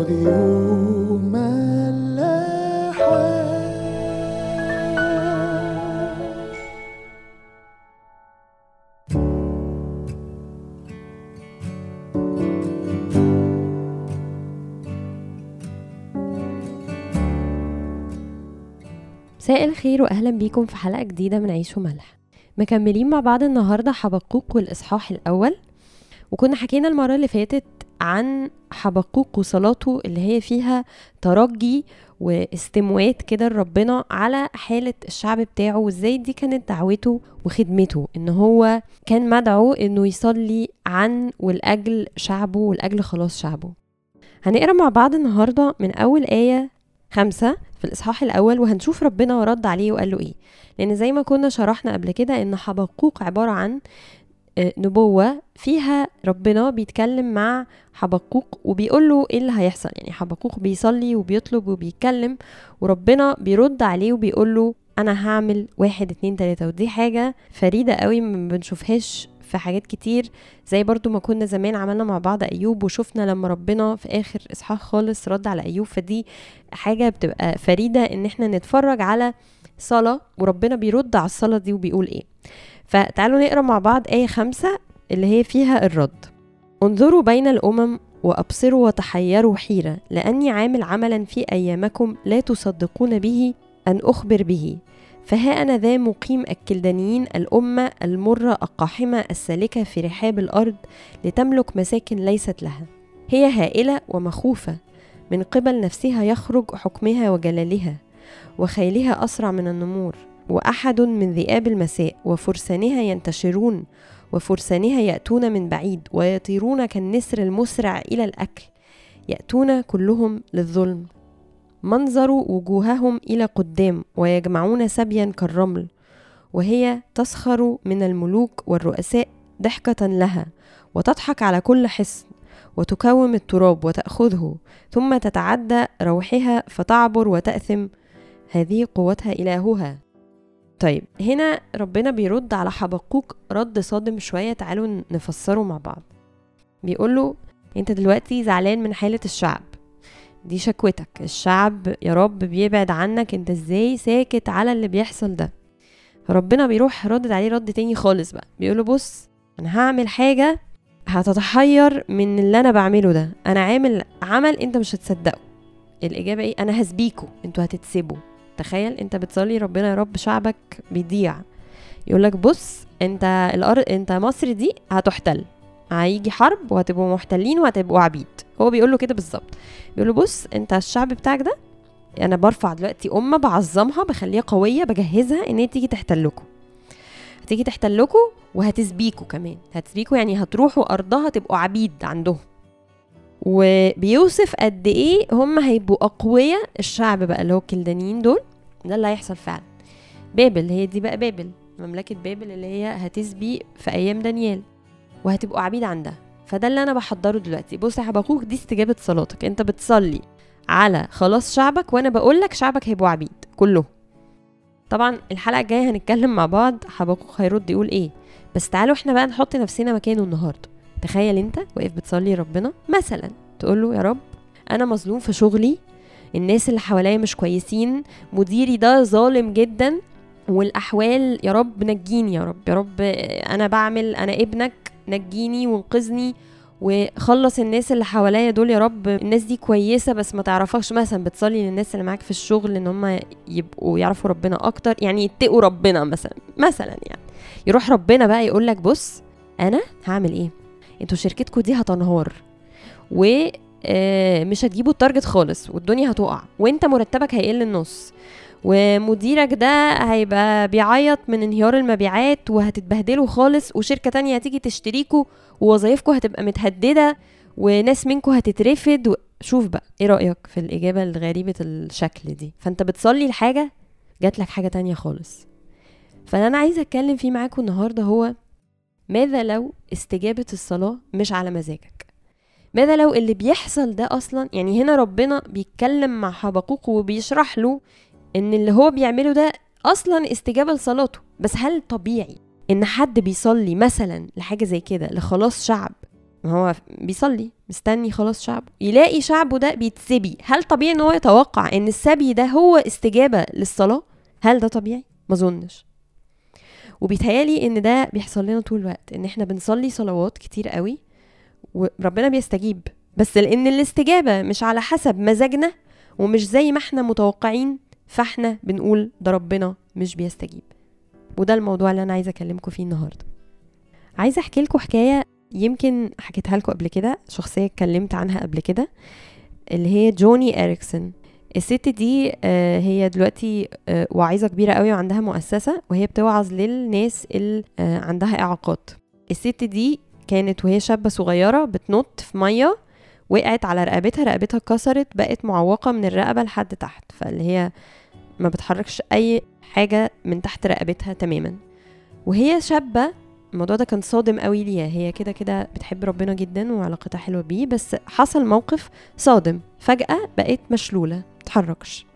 مساء الخير واهلا بيكم في حلقة جديدة من عيش وملح. مكملين مع بعض النهارده حبقوق والإصحاح الأول. وكنا حكينا المرة اللي فاتت عن حبقوق وصلاته اللي هي فيها ترجي واستموات كده لربنا على حالة الشعب بتاعه وازاي دي كانت دعوته وخدمته. إن هو كان مدعو إنه يصلي عن والأجل شعبه والأجل خلاص شعبه. هنقرأ مع بعض النهاردة من أول آية خمسة في الإصحاح الأول وهنشوف ربنا رد عليه وقال له إيه. لأن زي ما كنا شرحنا قبل كده إن حبقوق عبارة عن نبوة فيها ربنا بيتكلم مع حبقوق وبيقول له إيه اللي هيحصل. يعني حبقوق بيصلي وبيطلب وبيتكلم وربنا بيرد عليه وبيقول له أنا هعمل واحد اتنين تلاتة. ودي حاجة فريدة قوي ما بنشوفهاش في حاجات كتير زي برضو ما كنا زمان عملنا مع بعض أيوب وشفنا لما ربنا في آخر إصحاح خالص رد على أيوب. فدي حاجة بتبقى فريدة إن إحنا نتفرج على صلاة وربنا بيرد على الصلاة دي وبيقول إيه. فتعالوا نقرأ مع بعض آية خمسة اللي هي فيها الرد. انظروا بين الأمم وأبصروا وتحيروا حيرة لأني عامل عملا في أيامكم لا تصدقون به أن أخبر به. فها أنا ذا مقيم الكلدانيين الأمة المرة القاحمة السالكة في رحاب الأرض لتملك مساكن ليست لها. هي هائلة ومخوفة. من قبل نفسها يخرج حكمها وجلالها وخيلها أسرع من النمور. وأحد من ذئاب المساء وفرسانها ينتشرون وفرسانها يأتون من بعيد ويطيرون كالنسر المسرع إلى الأكل. يأتون كلهم للظلم. منظر وجوههم إلى قدام ويجمعون سبيا كالرمل. وهي تسخر من الملوك والرؤساء ضحكة لها وتضحك على كل حصن وتكوم التراب وتأخذه ثم تتعدى روحها فتعبر وتأثم. هذه قوتها إلهها. طيب هنا ربنا بيرد على حبقوق رد صادم شوية تعالوا نفسره مع بعض. بيقول له أنت دلوقتي زعلان من حالة الشعب. دي شكوتك. الشعب يا رب بيبعد عنك. أنت إزاي ساكت على اللي بيحصل ده؟ فربنا بيروح ردد عليه رد تاني خالص بقى. بيقول له بص أنا هعمل حاجة هتتحير من اللي أنا بعمله ده. أنا عامل عمل أنت مش هتصدقه. الإجابة إيه؟ أنا هسبيكوا أنتوا هتتسبوا. تخيل انت بتصلي ربنا يا رب شعبك بيضيع. يقول لك بص انت الأرض انت مصر دي هتحتل. هيجي حرب وهتبقوا محتلين وهتبقوا عبيد هو بيقول له كده بالظبط. بيقول له بص انت الشعب بتاعك ده أنا برفع دلوقتي أمة بعظمها بخليها قوية بجهزها ان هي تيجي تحتلكوا هتيجي تحتلكوا وهتسبيكوا كمان. هتسبيكوا يعني هتروحوا أرضها تبقوا عبيد عندهم. وبيوصف قد إيه هم هيبقوا أقوياء الشعب بقى اللي هو الكلدانيين دول. ده اللي هيحصل فعلا. بابل هي دي بقى بابل مملكة بابل اللي هي هتسبي في أيام دانيال وهتبقوا عبيد عندها. فده اللي أنا بحضره دلوقتي. بص يا حبقوك دي استجابة صلاتك. أنت بتصلي على خلاص شعبك وأنا بقولك شعبك هيبقوا عبيد كله طبعا الحلقة الجاية هنتكلم مع بعض. حبقوك هيرد يقول إيه؟ بس تعالوا إحنا بقى نحط نفسنا مكانه النهاردة. تخيل أنت واقف بتصلي ربنا مثلا تقول له يا رب أنا مظلوم في شغلي الناس اللي حواليا مش كويسين مديري ده ظالم جدا والأحوال يا رب نجيني يا رب يا رب أنا بعمل أنا ابنك نجيني وانقذني وخلص الناس اللي حواليا دول يا رب. الناس دي كويسة بس ما تعرفكش مثلا بتصلي للناس اللي معاك في الشغل إن هم يبقوا يعرفوا ربنا أكتر يعني يتقوا ربنا مثلا مثلا يعني. يروح ربنا بقى يقول لك بص أنا هعمل إيه؟ أنتوا شركتكم دي هتنهار و مش هتجيبوا التارجت خالص والدنيا هتقع وانت مرتبك هيقل النص. ومديرك ده هيبقى بيعيط من انهيار المبيعات وهتتبهدلوا خالص وشركة تانية هتيجي تشتريكوا ووظايفكم هتبقى متهددة وناس منكم هتترفد. شوف بقى إيه رأيك في الإجابة الغريبة الشكل دي؟ فانت بتصلي لحاجة جات لك حاجة تانية خالص. فاللي أنا عايزة أتكلم فيه معاكم النهاردة هو ماذا لو استجابة الصلاة مش على مزاجك؟ ماذا لو اللي بيحصل ده أصلا؟ يعني هنا ربنا بيتكلم مع حبقوق وبيشرح له إن اللي هو بيعمله ده أصلا استجابة لصلاته. بس هل طبيعي إن حد بيصلي مثلا لحاجة زي كده لخلاص شعب؟ هو بيصلي مستني خلاص شعبه يلاقي شعبه ده بيتسبي. هل طبيعي إن هو يتوقع إن السبي ده هو استجابة للصلاة؟ هل ده طبيعي؟ ما أظنش. وبيتهيألي إن ده بيحصل لنا طول الوقت إن إحنا بنصلي صلوات كتير قوي وربنا بيستجيب. بس لأن الاستجابة مش على حسب مزاجنا ومش زي ما إحنا متوقعين فاحنا بنقول ده ربنا مش بيستجيب. وده الموضوع اللي أنا عايزة اكلمكم فيه النهارده. عايزة أحكي لكم حكاية يمكن حكيتها لكم قبل كده شخصية اتكلمت عنها قبل كده اللي هي جوني إريكسون. الست دي آه، هي دلوقتي واعظه كبيرة قوي وعندها مؤسسة وهي بتوعظ للناس اللي آه، عندها إعاقات. الست دي كانت وهي شابة صغيرة بتنط في مية وقعت على رقبتها رقبتها اتكسرت بقت معوقة من الرقبة لحد تحت فاللي هي ما بتحركش أي حاجة من تحت رقبتها تماما. وهي شابة الموضوع ده كان صادم قوي ليها هي كده كده بتحب ربنا جدا وعلاقتها حلوة بيه بس حصل موقف صادم فجأة بقت مشلولة متحركش.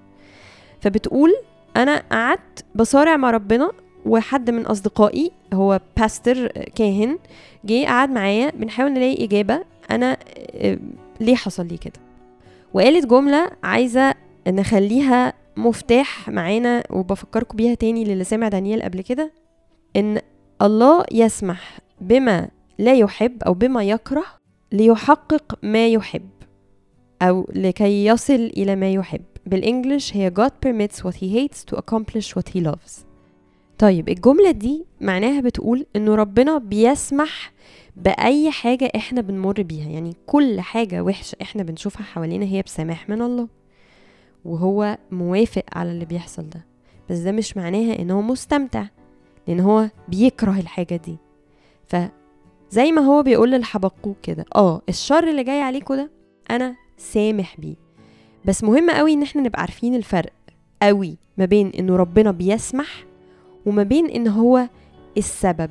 فبتقول أنا قعدت بصارع مع ربنا وحد من أصدقائي هو باستر كاهن جه قعد معايا بنحاول نلاقي إجابة. أنا آه، ليه حصل لي كده؟ وقالت جملة عايزة نخليها مفتاح معانا وبفكركم بيها تاني للي سمع دانيال قبل كده إن الله يسمح بما لا يحب أو بما يكره ليحقق ما يحب أو لكي يصل إلى ما يحب. بالإنجلش هي God permits what he hates to accomplish what he loves. طيب الجملة دي معناها بتقول انه ربنا بيسمح بأي حاجة إحنا بنمر بيها يعني كل حاجة وحشة إحنا بنشوفها حوالينا هي بسماح من الله وهو موافق على اللي بيحصل ده. بس ده مش معناها إن هو مستمتع لأن هو بيكره الحاجة دي. فزي ما هو بيقول للحبقوق كده آه الشر اللي جاي عليكوا ده أنا سامح بيه. بس مهم قوي إن إحنا نبقى عارفين الفرق قوي ما بين انه ربنا بيسمح وما بين إن هو السبب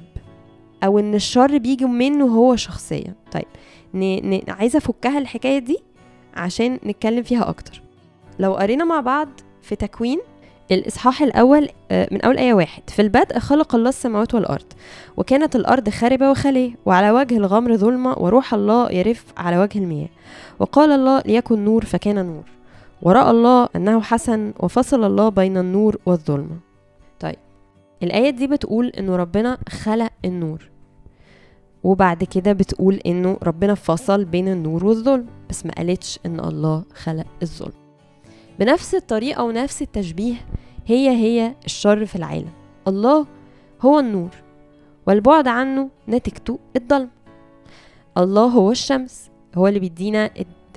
أو إن الشر بيجي منه هو شخصيا. طيب ن... ن... عايزة أفكها الحكاية دي عشان نتكلم فيها أكتر. لو قرينا مع بعض في تكوين الإصحاح الأول آه، من أول آية واحد في البدء خلق الله السماوات والأرض وكانت الأرض خاربة وخالية وعلى وجه الغمر ظلمة وروح الله يرف على وجه المياه. وقال الله ليكن نور فكان نور. ورأى الله أنه حسن وفصل الله بين النور والظلمة. الآية دي بتقول إنه ربنا خلق النور. وبعد كده بتقول إنه ربنا فصل بين النور والظلم بس ما قالتش إن الله خلق الظلم. بنفس الطريقة ونفس التشبيه هي هي الشر في العالم. الله هو النور والبعد عنه نتيجته الضلمة الله هو الشمس هو اللي بيدينا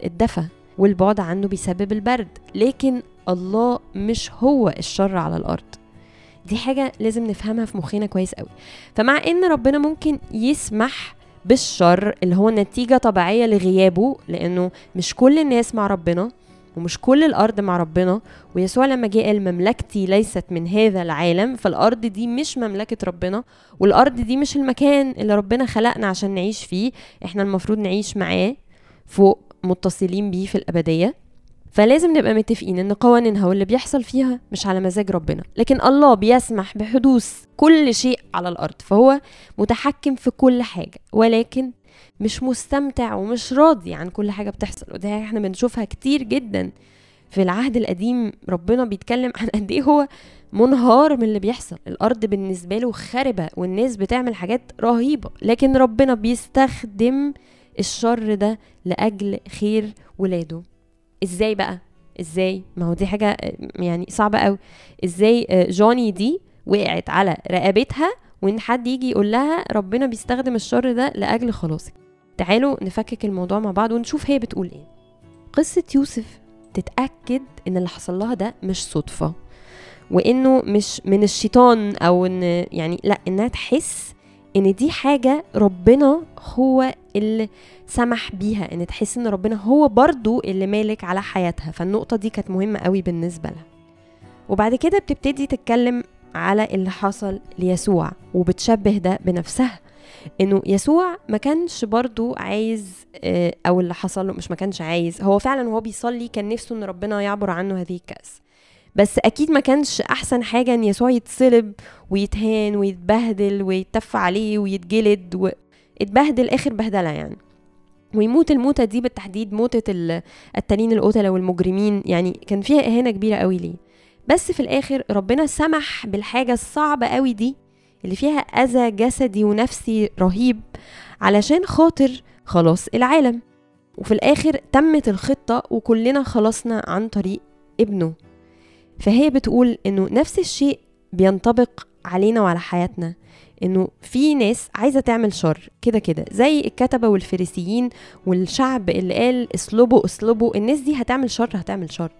الدفى والبعد عنه بيسبب البرد. لكن الله مش هو الشر على الأرض. دي حاجة لازم نفهمها في مخنا كويس قوي. فمع إن ربنا ممكن يسمح بالشر اللي هو نتيجة طبيعية لغيابه لأنه مش كل الناس مع ربنا ومش كل الأرض مع ربنا ويسوع لما جه قال مملكتي ليست من هذا العالم فالأرض دي مش مملكة ربنا والأرض دي مش المكان اللي ربنا خلقنا عشان نعيش فيه إحنا المفروض نعيش معاه فوق متصلين بيه في الأبدية. فلازم نبقى متفقين إن قوانينها واللي بيحصل فيها مش على مزاج ربنا. لكن الله بيسمح بحدوث كل شيء على الأرض فهو متحكم في كل حاجة ولكن مش مستمتع ومش راضي عن كل حاجة بتحصل. حاجة إحنا بنشوفها كتير جدا في العهد القديم ربنا بيتكلم عن قد إيه هو منهار من اللي بيحصل. الأرض بالنسبة له خربه والناس بتعمل حاجات رهيبة لكن ربنا بيستخدم الشر ده لأجل خير ولاده. إزاي بقى؟ إزاي؟ ما هو دي حاجة يعني صعبة قوي. إزاي جوني دي وقعت على رقبتها وان حد يجي يقول لها ربنا بيستخدم الشر ده لأجل خلاصك. تعالوا نفكك الموضوع مع بعض ونشوف هي بتقول إيه. قصة يوسف تتأكد إن اللي حصل لها ده مش صدفة وإنه مش من الشيطان أو إن يعني لأ إنها تحس إن دي حاجة ربنا هو اللي سمح بيها إن تحس إن ربنا هو برضو اللي مالك على حياتها. فالنقطة دي كانت مهمة قوي بالنسبة لها. وبعد كده بتبتدي تتكلم على اللي حصل ليسوع وبتشبه ده بنفسها. إنه يسوع ما كانش برضو عايز آه، أو اللي حصل له مش ما كانش عايز هو فعلا وهو بيصلي كان نفسه إن ربنا يعبر عنه هذه الكأس. بس أكيد ما كانش أحسن حاجة إن يسوع يتصلب ويتهان ويتبهدل ويتف عليه ويتجلد واتبهدل آخر بهدلة يعني. ويموت الموتة دي بالتحديد موتة التانيين القتلة والمجرمين يعني كان فيها إهانة كبيرة قوي ليه. بس في الآخر ربنا سمح بالحاجة الصعبة قوي دي اللي فيها أذى جسدي ونفسي رهيب علشان خاطر خلاص العالم. وفي الآخر تمت الخطة وكلنا خلصنا عن طريق ابنه. فهي بتقول إنه نفس الشيء بينطبق علينا وعلى حياتنا. إنه في ناس عايزة تعمل شر كده كده زي الكتبة والفريسيين والشعب اللي قال اسلبوا اسلبوا الناس دي هتعمل شر هتعمل شر.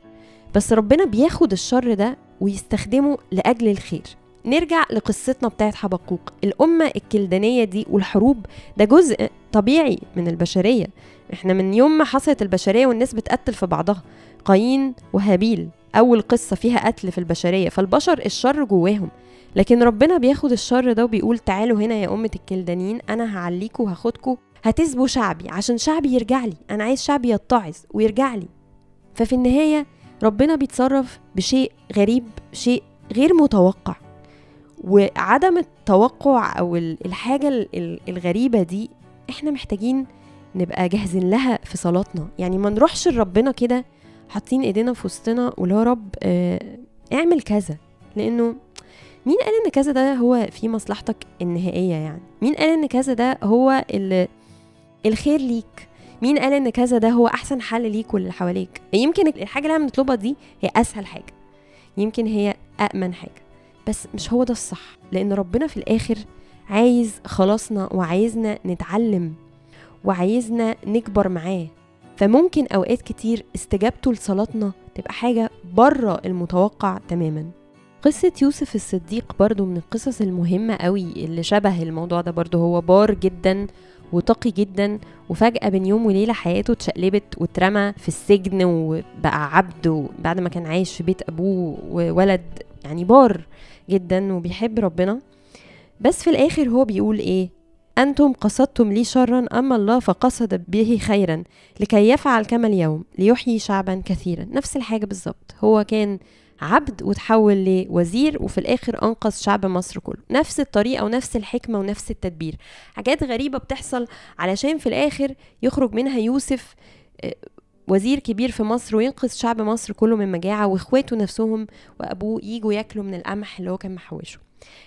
بس ربنا بياخد الشر ده ويستخدمه لأجل الخير. نرجع لقصتنا بتاعت حبقوق. الأمة الكلدانية دي والحروب ده جزء طبيعي من البشرية. إحنا من يوم ما حصلت البشرية والناس بتقتل في بعضها. قايين وهابيل أول قصة فيها قتل في البشرية فالبشر الشر جواهم. لكن ربنا بياخد الشر ده وبيقول تعالوا هنا يا أمة الكلدانيين أنا هعليكوا وهاخدكوا. هتسبوا شعبي عشان شعبي يرجع لي. أنا عايز شعبي يتعظ ويرجع لي. ففي النهاية ربنا بيتصرف بشيء غريب شيء غير متوقع. وعدم التوقع أو الحاجة الغريبة دي إحنا محتاجين نبقى جاهزين لها في صلاتنا. يعني ما نروحش لربنا كده حاطين إيدينا في وسطنا هو رب آه اعمل كذا. لأنه مين قال إن كذا ده هو في مصلحتك النهائية يعني؟ مين قال إن كذا ده هو اللي الخير ليك؟ مين قال إن كذا ده هو أحسن حل ليك واللي حواليك؟ يمكن الحاجة اللي إحنا بنطلبها دي هي أسهل حاجة يمكن هي امن حاجة بس مش هو ده الصح لأن ربنا في الآخر عايز خلاصنا وعايزنا نتعلم وعايزنا نكبر معاه. فممكن أوقات كتير استجابته لصلاتنا تبقى حاجة بره المتوقع تماما. قصة يوسف الصديق برضو من القصص المهمة قوي اللي شبه الموضوع ده برضو. هو بار جدا وتقي جدا وفجأة بين يوم وليلة حياته اتشقلبت واترمى في السجن وبقى عبد بعد ما كان عايش في بيت أبوه وولد يعني بار جدا وبيحب ربنا. بس في الآخر هو بيقول إيه؟ أنتم قصدتم لي شرا أما الله فقصد به خيرا لكي يفعل كما اليوم ليحيي شعبا كثيرا. نفس الحاجة بالظبط. هو كان عبد وتحول لوزير وفي الآخر أنقذ شعب مصر كله. نفس الطريقة ونفس الحكمة ونفس التدبير. حاجات غريبة بتحصل علشان في الآخر يخرج منها يوسف وزير كبير في مصر وينقذ شعب مصر كله من مجاعة واخواته نفسهم وأبوه يجوا ياكلوا من القمح اللي هو كان محوشه.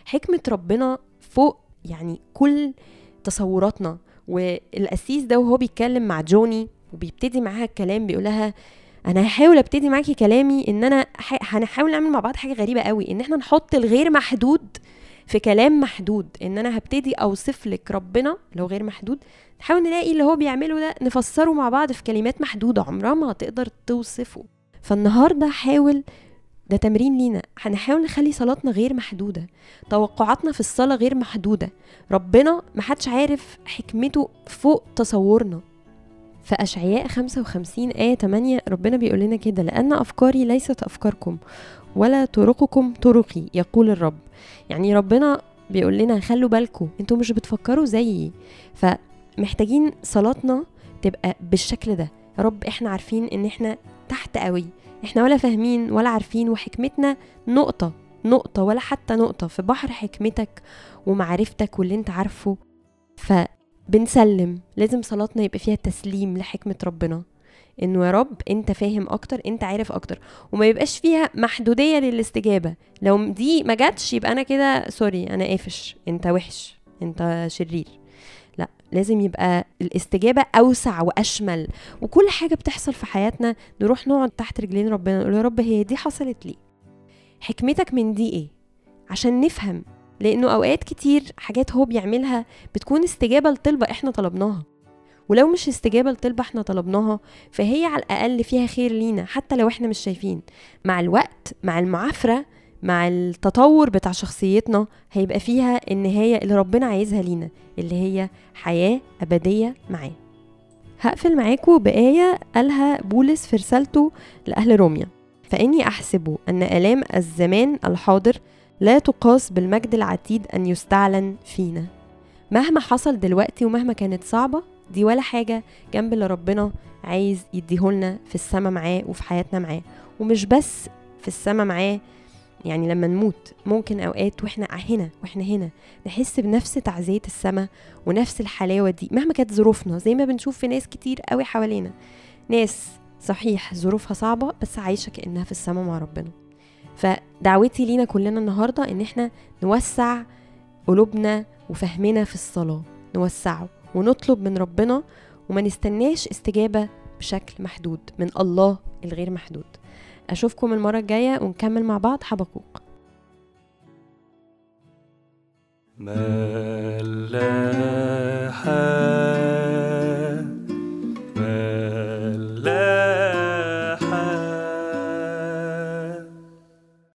حكمة ربنا فوق يعني كل تصوراتنا. والقسيس ده وهو بيتكلم مع جوني وبيبتدي معاها الكلام بيقول لها أنا هحاول أبتدي معاكي كلامي إن أنا هنحاول نعمل مع بعض حاجة غريبة قوي إن إحنا نحط الغير محدود في كلام محدود إن أنا هبتدي أوصف لك ربنا لو غير محدود نحاول نلاقي اللي هو بيعمله ده نفسره مع بعض في كلمات محدودة عمرها ما هتقدر توصفه. فالنهاردة حاول ده تمرين لينا هنحاول نخلي صلاتنا غير محدودة توقعاتنا في الصلاة غير محدودة ربنا محدش عارف حكمته فوق تصورنا. في أشعياء 55 آية 8 ربنا بيقول لنا كده لأن أفكاري ليست أفكاركم ولا طرقكم طرقي يقول الرب. يعني ربنا بيقول لنا خلوا بالكم أنتوا مش بتفكروا زيي. فمحتاجين صلاتنا تبقى بالشكل ده. يا رب إحنا عارفين إن إحنا تحت قوي إحنا ولا فاهمين ولا عارفين وحكمتنا نقطة نقطة ولا حتى نقطة في بحر حكمتك ومعرفتك واللي أنت عارفه. فبنسلم لازم صلاتنا يبقى فيها تسليم لحكمة ربنا. إنه يا رب أنت فاهم أكتر أنت عارف أكتر. وما يبقاش فيها محدودية للاستجابة. لو دي ما جاتش يبقى أنا كده سوري أنا قافش. أنت وحش. أنت شرير. لا لازم يبقى الاستجابة أوسع وأشمل. وكل حاجة بتحصل في حياتنا نروح نقعد تحت رجلين ربنا نقول يا رب هي دي حصلت لي. حكمتك من دي إيه؟ عشان نفهم. لأنه أوقات كتير حاجات هو بيعملها بتكون استجابة لطلبة إحنا طلبناها. ولو مش استجابة لطلبة إحنا طلبناها فهي على الأقل فيها خير لينا حتى لو إحنا مش شايفين. مع الوقت مع المعافرة مع التطور بتاع شخصيتنا هيبقى فيها النهاية اللي ربنا عايزها لينا اللي هي حياة أبدية معاه. هقفل معاكم بآية قالها بولس في رسالته لأهل روميا. فإني أحسب أن آلام الزمان الحاضر لا تقاس بالمجد العتيد أن يستعلن فينا. مهما حصل دلوقتي ومهما كانت صعبة دي ولا حاجة جنب اللي ربنا عايز يديهولنا في السما معاه وفي حياتنا معاه. ومش بس في السما معاه يعني لما نموت ممكن أوقات وإحنا هنا وإحنا هنا نحس بنفس تعزية السماء ونفس الحلاوة دي. مهما كانت ظروفنا زي ما بنشوف في ناس كتير قوي حوالينا. ناس صحيح ظروفها صعبة بس عايشة كأنها في السماء مع ربنا. فدعوتي لينا كلنا النهاردة إن إحنا نوسع قلوبنا وفهمنا في الصلاة. نوسعه ونطلب من ربنا وما نستناش استجابة بشكل محدود من الله الغير محدود. أشوفكم المرة الجاية ونكمل مع بعض حبقوق ملاك